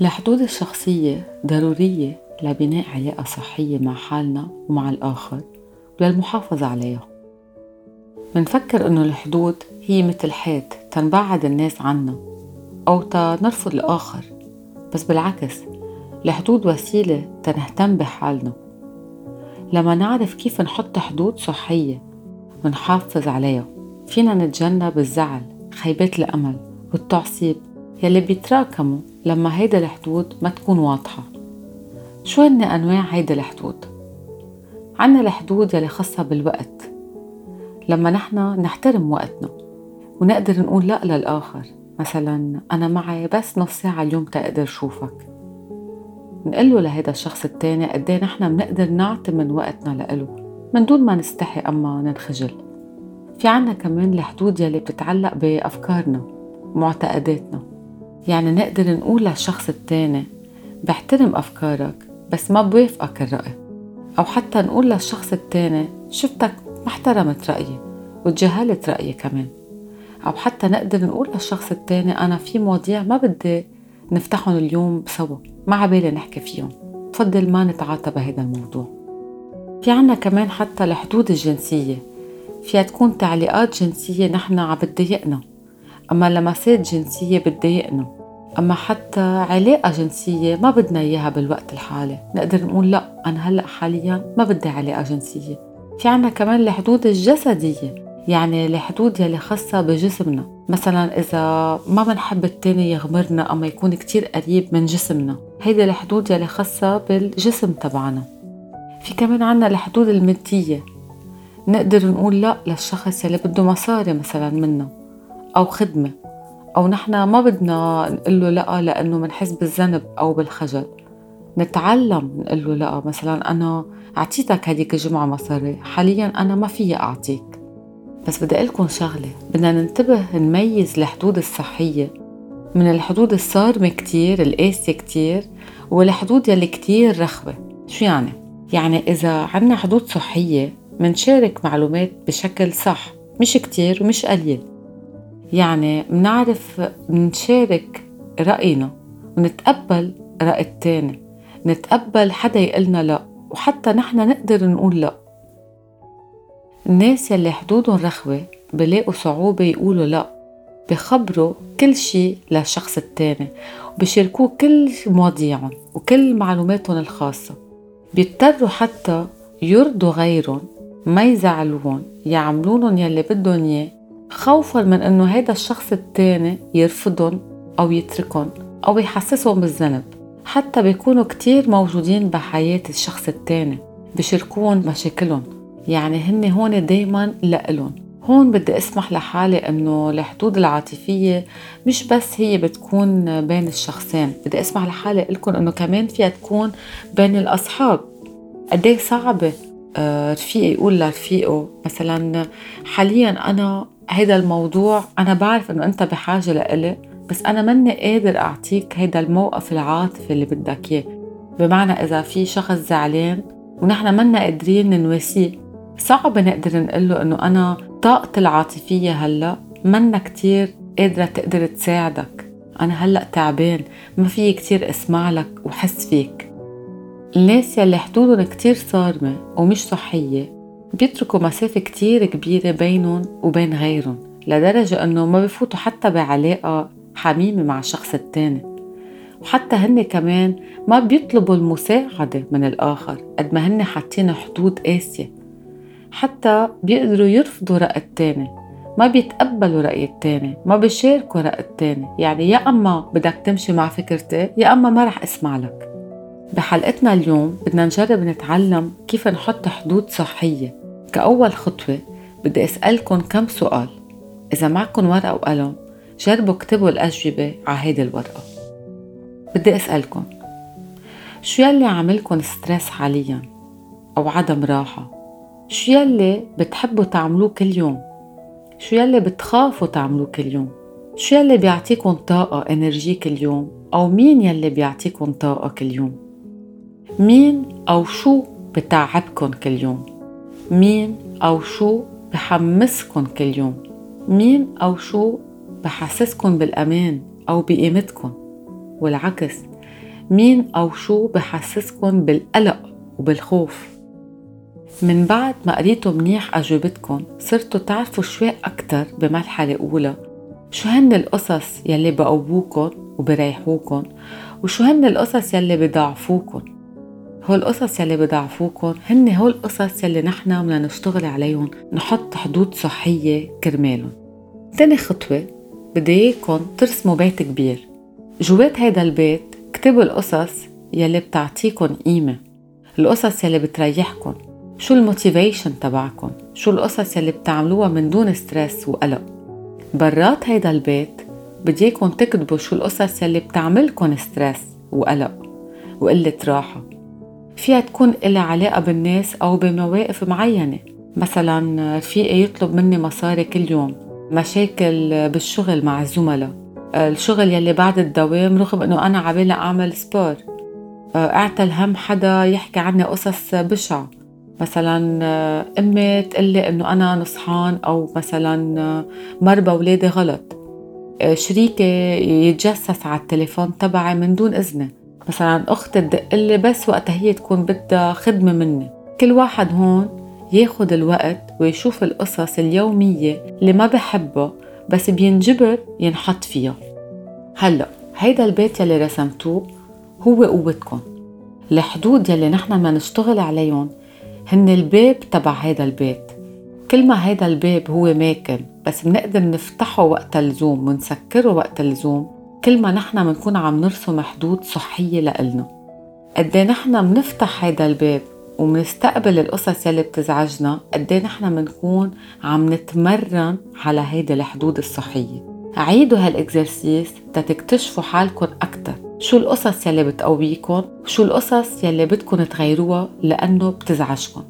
الحدود الشخصية ضرورية لبناء علاقة صحية مع حالنا ومع الآخر وللمحافظة عليها. منفكر إنه الحدود هي مثل حيط تنبعد الناس عنا أو تنرفض الآخر بس بالعكس الحدود وسيلة تنهتم بحالنا. لما نعرف كيف نحط حدود صحية ونحافظ عليها فينا نتجنب الزعل خيبات الأمل والتعصيب يلي بيتراكموا لما هيدا الحدود ما تكون واضحة. شو هن أنواع هيدا الحدود؟ عنا الحدود يلي خاصة بالوقت. لما نحن نحترم وقتنا ونقدر نقول لا للآخر مثلا أنا معي بس نص ساعة اليوم تقدر شوفك. نقول له لهيدا الشخص التاني قد إيه نحن بنقدر نعطي من وقتنا لإله من دون ما نستحي أما ننخجل. في عنا كمان الحدود يلي بتتعلق بأفكارنا ومعتقداتنا يعني نقدر نقول للشخص التاني بحترم أفكارك بس ما بوافقك الرأي. أو حتى نقول للشخص التاني شفتك ما احترمت رأيي وتجاهلت رأيي كمان. أو حتى نقدر نقول للشخص التاني أنا في مواضيع ما بدي نفتحهم اليوم سوا ما عبالي نحكي فيهم بفضل ما نتعاطى بهذا الموضوع. في عنا كمان حتى الحدود الجنسية فيها تكون تعليقات جنسية نحن عم بتضايقنا أما لمسات جنسية بتضايقنا. أما حتى علاقة جنسية ما بدنا إياها بالوقت الحالي. نقدر نقول لا أنا هلأ حاليا ما بدي علاقة جنسية. في عنا كمان الحدود الجسدية يعني الحدود يلي خاصة بجسمنا. مثلا إذا ما بنحب التاني يغمرنا أما يكون كتير قريب من جسمنا هيدي الحدود يلي خاصة بالجسم تبعنا. في كمان عنا الحدود المادية. نقدر نقول لا للشخص يلي بده مصاري مثلا منا أو خدمة. أو نحن ما بدنا نقول له لأ لأنه منحس بالذنب أو بالخجل. نتعلم نقول له لأ. مثلا أنا أعطيتك هديك الجمعة مصاري حاليا أنا ما فيي أعطيك. بس بدي أقلكم شغلة. بدنا ننتبه نميز الحدود الصحية. من الحدود الصارمة كتير القاسية كتير والحدود يلي كتير رخوة. شو يعني؟ يعني إذا عنا حدود صحية منشارك معلومات بشكل صح. مش كتير ومش قليل. يعني منعرف نشارك رأينا ونتقبل رأي التاني نتقبل حدا يقلنا لا وحتى نحن نقدر نقول لا. الناس يلي حدودهم رخوة بلاقوا صعوبة يقولوا لا بخبروا كل شيء للشخص التاني وبشاركوه كل مواضيعهم وكل معلوماتهم الخاصة. بيضطروا حتى يرضوا غيرهم ما يزعلوهم يعملولن يلي بدهم إياه خوفا من إنه هيدا الشخص التاني يرفضهم أو يتركهم أو يحسسهم بالذنب. حتى بيكونوا كتير موجودين بحياة الشخص التاني بشاركون مشاكلهم. يعني هن هون دايما لإلهم. هون بدي أسمح لحالي إنه الحدود العاطفية مش بس هي بتكون بين الشخصين. بدي أسمح لحالي لكم إنه كمان فيها تكون بين الأصحاب. قد صعبة آه، رفيقي يقول لرفيقه مثلا حاليا أنا هيدا الموضوع أنا بعرف إنه أنت بحاجة لإلي بس أنا ماني قادر أعطيك هيدا الموقف العاطفي اللي بدك إياه. بمعنى إذا في شخص زعلان ونحن منا قادرين نواسيه. صعب نقدر نقول له إنه أنا طاقتي العاطفية هلأ منا كتير قادرة تقدر تساعدك. أنا هلأ تعبان ما في كتير أسمع لك وحس فيك. الناس يلي حدودهم كتير صارمة ومش صحية بيتركوا مسافة كتير كبيرة بينهم وبين غيرهم لدرجة إنه ما بفوتوا حتى بعلاقة حميمة مع الشخص التاني. وحتى هن كمان ما بيطلبوا المساعدة من الآخر قد ما هن حاطين حدود قاسية. حتى بيقدروا يرفضوا رأي التاني ما بيتقبلوا رأي التاني ما بيشاركوا رأي التاني. يعني يا أما بدك تمشي مع فكرتي يا أما ما رح أسمع لك. بحلقتنا اليوم بدنا نجرب نتعلم كيف نحط حدود صحية. كأول خطوة بدي أسألكم كم سؤال. إذا معكم ورقة وقلم جربوا اكتبوا الأجوبة على هيدي الورقة. بدي أسألكم شو يلي عاملكم stress حاليا؟ أو عدم راحة؟ شو يلي بتحبوا تعملوه كل يوم؟ شو يلي بتخافوا تعملوه كل يوم؟ شو يلي بيعطيكم طاقة energy كل يوم؟ أو مين يلي بيعطيكم طاقة كل يوم؟ مين أو شو بتعبكن كل يوم؟ مين أو شو بحمسكن كل يوم؟ مين أو شو بحسسكن بالأمان أو بقيمتكن؟ والعكس مين أو شو بحسسكن بالقلق وبالخوف؟ من بعد ما قريتوا منيح أجوبتكم صرتوا تعرفوا شوي أكتر بمرحلة أولى. شو هن القصص يلي بقووكن وبريحوكن؟ وشو هن القصص يلي بضعفوكن؟ هول القصص يلي بضعفوكن هن هول القصص يلي نحن بدنا نشتغل عليهم نحط حدود صحية كرمالهم تاني خطوة بدي اياكم ترسموا بيت كبير. جوات هيدا البيت؟ اكتبوا القصص يلي بتعطيكن قيمة. القصص يلي بتريحكن. شو ال motivation تبعكن؟ شو القصص يلي بتعملوها من دون stress وقلق؟ برات هيدا البيت بدي اياكم تكتبوا شو القصص يلي بتعملكن stress وقلق وقلة راحة. فيها تكون إلها علاقة بالناس أو بمواقف معينة. مثلا رفيقي يطلب مني مصاري كل يوم. مشاكل بالشغل مع الزملاء. الشغل يلي بعد الدوام رغم إنه أنا عبالي أعمل sport اعتل هم حدا يحكي عني قصص بشعة. مثلا أمي تقلي إنه أنا نصحان أو مثلا مربى أولادي غلط. شريكي يتجسس على التليفون تبعي من دون اذني مثلا أختي تدقلي بس وقتها هي تكون بدها خدمة مني. كل واحد هون ياخد الوقت ويشوف القصص اليومية اللي ما بحبها بس بينجبر ينحط فيها. هلأ هيدا البيت يلي رسمتوه هو قوتكم. الحدود يلي نحن ما نشتغل عليهم هن الباب تبع هيدا البيت. كل ما هيدا الباب هو ماكن بس بنقدر نفتحه وقت اللزوم ونسكره وقت اللزوم كل ما نحن بنكون عم نرسم حدود صحية لإلنا. قد نحن بنفتح هيدا الباب ومنستقبل القصص يلي بتزعجنا قد إيه نحن بنكون عم نتمرن على هيدي الحدود الصحية. عيدوا هالإكزرسيس تتكتشفوا حالكم أكتر. شو القصص يلي بتقويكم وشو القصص يلي بدكم تغيروها لأنه بتزعجكم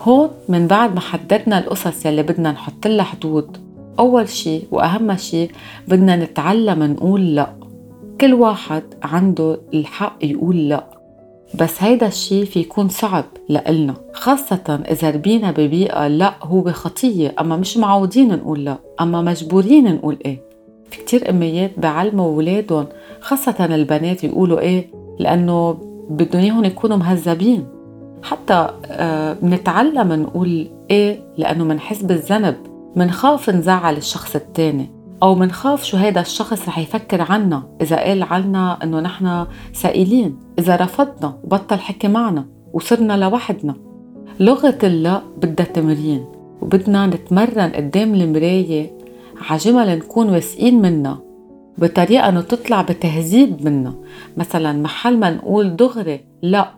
هون من بعد ما حددنا القصص يلي بدنا نحط لها حدود أول شي وأهم شي بدنا نتعلم نقول لأ. كل واحد عنده الحق يقول لأ. بس هيدا الشي في يكون صعب لإلنا خاصة إذا ربينا ببيئة لا هو خطية أما مش معودين نقول لا أما مجبورين نقول إيه. في كتير أميات بعلموا أولادهم خاصة البنات يقولوا إيه لأنه بدهم إياهم يكونوا مهذبين. حتى آه بنتعلم نقول إيه لأنه منحس بالذنب. منخاف نزعل الشخص التاني أو منخاف شو هيدا الشخص رح يفكر عنا إذا قال عنا إنه نحن سائلين إذا رفضنا وبطل حكي معنا وصرنا لوحدنا. لغة اللا بدها تمرين وبدنا نتمرن قدام المراية عجمل نكون واثقين منها بطريقة إنه تطلع بتهذيب منا مثلا محل ما نقول دغري لا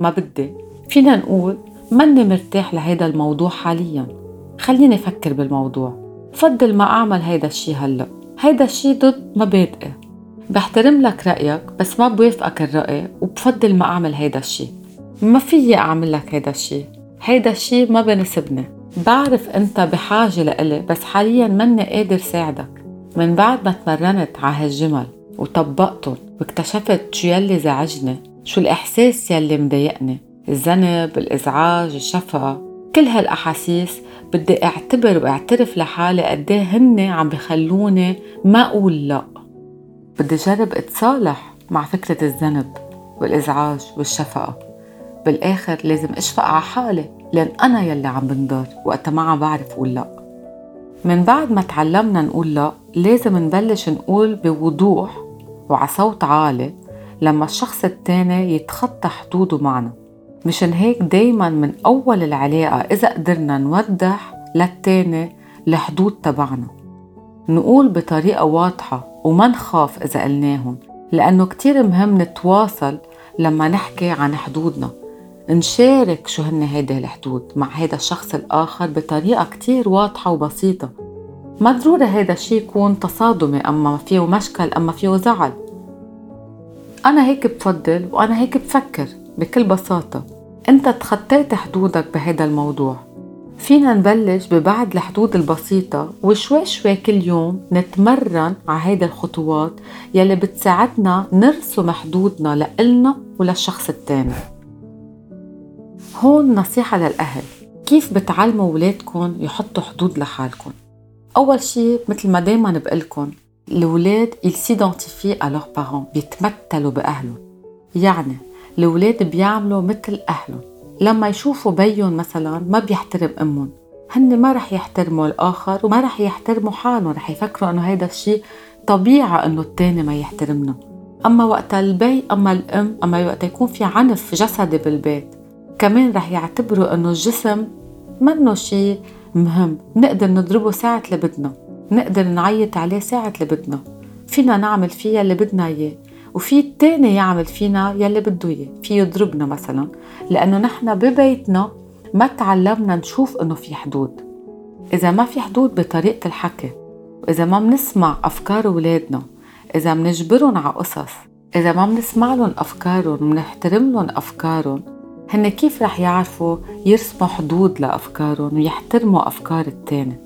ما بدي. فينا نقول ماني مرتاح لهيدا الموضوع حاليا. خليني أفكر بالموضوع. بفضل ما أعمل هيدا الشي هلأ. هيدا الشي ضد مبادئي بحترم لك رأيك بس ما بوافقك الرأي وبفضل ما أعمل هيدا الشي. ما فيي أعمل لك هيدا الشي. هيدا الشي ما بنسبني بعرف أنت بحاجة لإلي بس حاليا ماني قادر ساعدك. من بعد ما تمرنت على هالجمل وطبقتهم واكتشفت شو يلي زعجني شو الإحساس يلي مضايقني. الذنب الإزعاج الشفقة. كل هالأحاسيس بدي أعتبر وأعترف لحالي قد إيه هن عم بخلوني ما أقول لا. بدي جرب أتصالح مع فكرة الذنب والإزعاج والشفقة. بالآخر لازم أشفق على حالي لأن أنا يلي عم بنضر وقت ما عم بعرف أقول لأ. من بعد ما تعلمنا نقول لأ لازم نبلش نقول بوضوح وعلى صوت عالي لما الشخص التاني يتخطى حدوده معنا. مشان هيك دايما من أول العلاقة إذا قدرنا نوضح للتاني الحدود تبعنا. نقول بطريقة واضحة وما نخاف إذا قلناهم لأنه كتير مهم نتواصل لما نحكي عن حدودنا. نشارك شو هن هيدي الحدود مع هيدا الشخص الآخر بطريقة كتير واضحة وبسيطة. ما ضروري هيدا الشي يكون تصادمي أما فيه مشكل أما فيه زعل. أنا هيك بفضل وأنا هيك بفكر بكل بساطة. أنت تخطيت حدودك بهذا الموضوع. فينا نبلش ببعض الحدود البسيطة وشوي شوي كل يوم نتمرن على هيدا الخطوات يلي بتساعدنا نرسم حدودنا لإلنا وللشخص التاني. هون نصيحة للأهل. كيف بتعلموا ولادكم يحطوا حدود لحالكم؟ أول شي مثل ما دايما بقلكن الولاد à leurs parents بيتمثلوا بأهلهم. يعني الولاد بيعملوا مثل أهلهم. لما يشوفوا بيهم مثلا ما بيحترم أمهم. هن ما رح يحترموا الآخر وما رح يحترموا حالهم. رح يفكروا إنه هيدا الشيء طبيعة إنه التاني ما يحترمنا. أما وقت البي أما الأم أما وقت يكون في عنف جسدي بالبيت كمان رح يعتبروا إنه الجسم منه شيء مهم. نقدر نضربه ساعة اللي بدنا. نقدر نعيط عليه ساعة اللي بدنا. فينا نعمل فيها اللي بدنا إياه. وفي التاني يعمل فينا يلي بده إياه في يضربنا مثلا لأنه نحن ببيتنا ما تعلمنا نشوف إنه في حدود. إذا ما في حدود بطريقة الحكي وإذا ما بنسمع أفكار أولادنا إذا منجبرهم على قصص إذا ما بنسمع لهم أفكارهم ومنحترم لهم أفكارهم هن كيف رح يعرفوا يرسموا حدود لأفكارهم ويحترموا أفكار التاني؟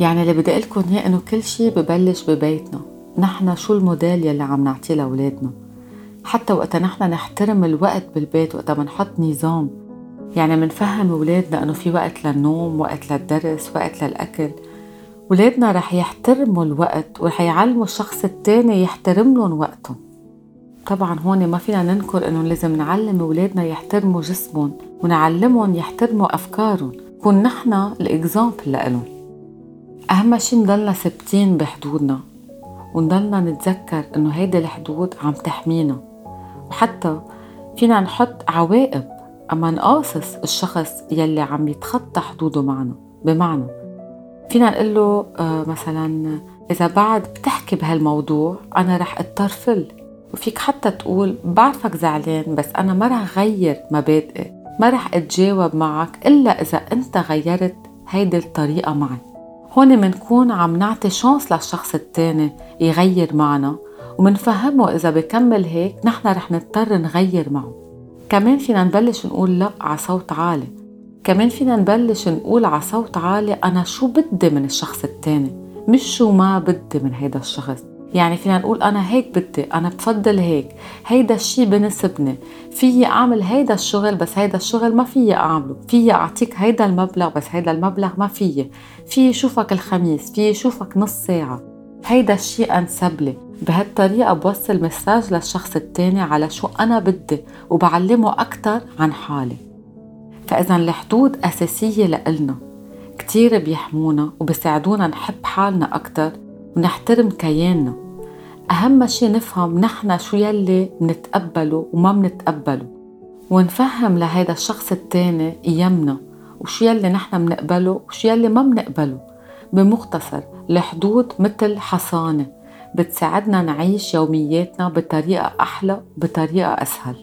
يعني اللي بدي لكم إياه إنه كل شي ببلش ببيتنا. نحن شو الموديل يلي عم نعطيه لأولادنا؟ حتى وقتا نحن نحترم الوقت بالبيت وقتا بنحط نظام. يعني منفهم أولادنا إنه في وقت للنوم وقت للدرس وقت للأكل. ولادنا رح يحترموا الوقت ورح يعلموا الشخص التاني يحترم لهم وقتهم. طبعا هون ما فينا ننكر إنه لازم نعلم أولادنا يحترموا جسمهم ونعلمهم يحترموا أفكارهم. نكون نحن الإكزامبل لهم أهم شيء نضلنا ثابتين بحدودنا. ونضلنا نتذكر إنه هيدي الحدود عم تحمينا. وحتى فينا نحط عواقب أما نقاصص الشخص يلي عم يتخطى حدوده معنا بمعنى فينا نقول له آه مثلا إذا بعد بتحكي بهالموضوع أنا رح اضطر فل وفيك حتى تقول بعرفك زعلان بس أنا ما رح غير مبادئي ما رح أتجاوب معك إلا إذا أنت غيرت هيدي الطريقة معي. هون منكون عم نعطي شانس للشخص التاني يغير معنا ومنفهمه إذا بكمل هيك نحن رح نضطر نغير معه. كمان فينا نبلش نقول لا على صوت عالي. كمان فينا نبلش نقول على صوت عالي أنا شو بدي من الشخص التاني مش شو ما بدي من هيدا الشخص. يعني فينا نقول أنا هيك بدي أنا بفضل هيك. هيدا الشي بنسبني فيي أعمل هيدا الشغل بس هيدا الشغل ما فيي أعمله. فيي أعطيك هيدا المبلغ بس هيدا المبلغ ما فيي. فيي شوفك الخميس فيي شوفك نص ساعة. هيدا الشي أنسب لي بهالطريقة بوصل مساج للشخص التاني على شو أنا بدي وبعلمه أكتر عن حالي. فإذا الحدود أساسية لإلنا. كتير بيحمونا وبيساعدونا نحب حالنا أكتر ونحترم كياننا. أهم شي نفهم نحن شو يلي منتقبله وما منتقبله ونفهم لهيدا الشخص التاني قيمنا وشو يلي نحن منقبله وشو يلي ما منقبله. بمختصر الحدود مثل حصانة بتساعدنا نعيش يومياتنا بطريقة أحلى بطريقة أسهل.